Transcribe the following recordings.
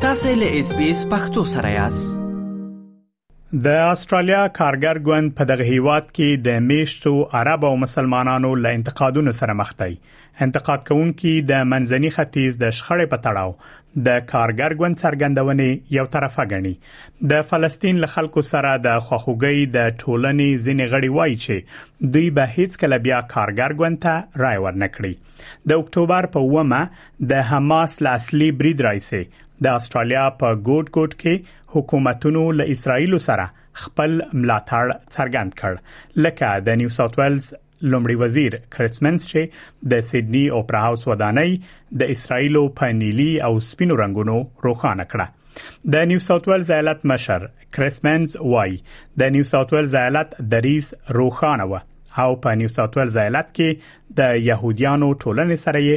تاسو له اس بي اس پختو سره یاست د استرالیا کارګر ګوند په دغه هیواد کې د میشتو عرب او مسلمانانو له انتقادونو سره مخ دی انتقاد کوونکي د منځني ختیځ د شخړې په تړاو د کارګر ګوند څرګندونې یو طرفه غني د فلسطین له خلکو سره د خوخوګۍ د ټولنې ځینې غړي وایي چې دوی به هیڅ کله بیا کارګر ګوند ته رای ورنکړي د اکتوبر په ومه د حماس له اصلي برید راځي د استرالیا په ګوټ ګوټ کې حکومتونو له اسرایل سره خپل ملاتړ څرګند کړ لکه د نیو ساوث ویلز لومړي وزیر کریسمنس چې د سیدنی اوپرا هاوس ودانۍ د اسرایلو په نیلی او سپینو رنگونو روښانه کړه د نیو ساوث ویلز ایالت مشر کریسمنس وای د نیو ساوث ویلز ایالت دریس روښانه و او په نیو ساوث ویلز ایالت کې د يهوديانو ټولنې سره یې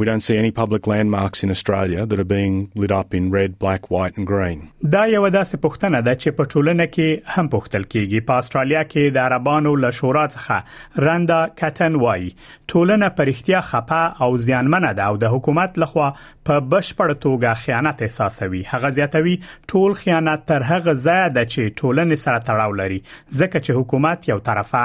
We don't see any public landmarks in Australia that are being lit up in red, black, white and green. دا یو داسې پوښتنه ده چې په ټولنه کې هم پوښتل کیږي. په استرالیا کې د عربانو له شورا څخه رندا کټن وای ټولنه پرختیا خپه او زیانمنه ده او د حکومت لخوا په بشپړ توګه خیانت احساسوي. هغه زیاتوي ټول خیانت تر هغه ځای ده چې ټولنې سره تړاو لري ځکه چې حکومت یو طرفه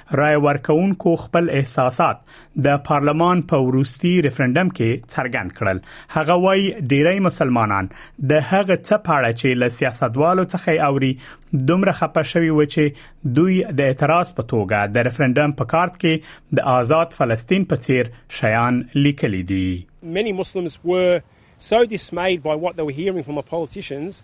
رای ورکونکو خپل احساسات د پارلمان په وروستي ریفرندم کې څرګند کړل هغه وایي ډیری مسلمانان د هغه څه په اړه چې له سیاستوالو څخه اوري دومره خپه شوي و چې دوی د اعتراض په توګه د ریفرندم په کارت کې د آزاد فلسطین په څیر شیان لیکلي دي Many Muslims were so dismayed by what they were hearing from the politicians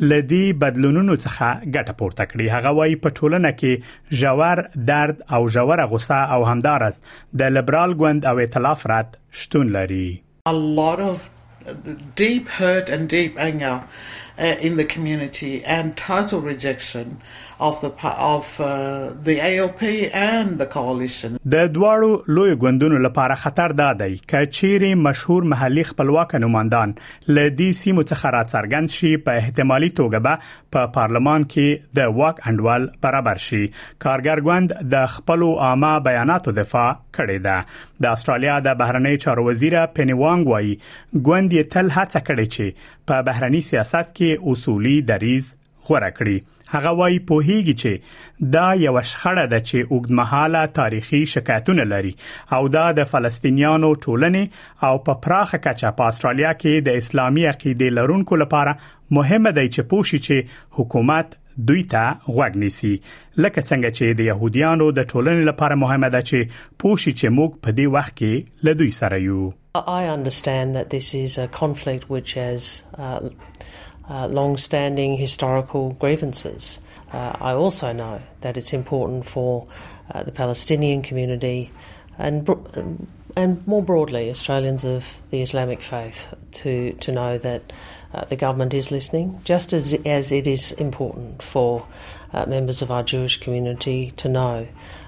لدی بدلونونو څخه ګټه پورته کړي هغه وایي په ټولنه کې جوار درد او جوار غوسه او همدارس د لیبرال ګوند او ائتلاف رات شتون لري a lot of deep hurt and deep anger uh, in the community and total rejection of the of uh, the ALP and the coalition د دواړو لوی ګوندونو لپاره خطر دا دی چې چیرې مشهور محلي خپلواک نوماندان لدی سیمو څخه را څرګند شي په احتمالي توګه به په پا پارلمان کې د واک انډول برابر شي کارګر ګوند د خپل عامه بیاناتو دفاع کړې ده د استرالیا د بهرنی چارو وزیر پنی وانګ وایي ګوند یې تل هڅه کړې چې په بهرني سیاست کې اصولي دریز غوره کړي هغه وایي پوهیږي چې دا یو شخړه ده چې اوږدمهاله تاریخي شکایتونه لري او دا د فلسطینیانو ټولنې او په پراخه کچه په استرالیا کې د اسلامي عقیده لرونکو لپاره مهمه ده چې پوښي چې حکومت دوی ته غوږ نیسي لکه څنګه چې د يهوديانو د ټولنې لپاره مهمه ده چې پوښي چې موږ په دې وخت کې له دوی سره یو I understand that this is a conflict which has uh, Uh, long standing historical grievances. Uh, I also know that it's important for uh, the Palestinian community and, and more broadly Australians of the Islamic faith to, to know that uh, the government is listening, just as, as it is important for uh, members of our Jewish community to know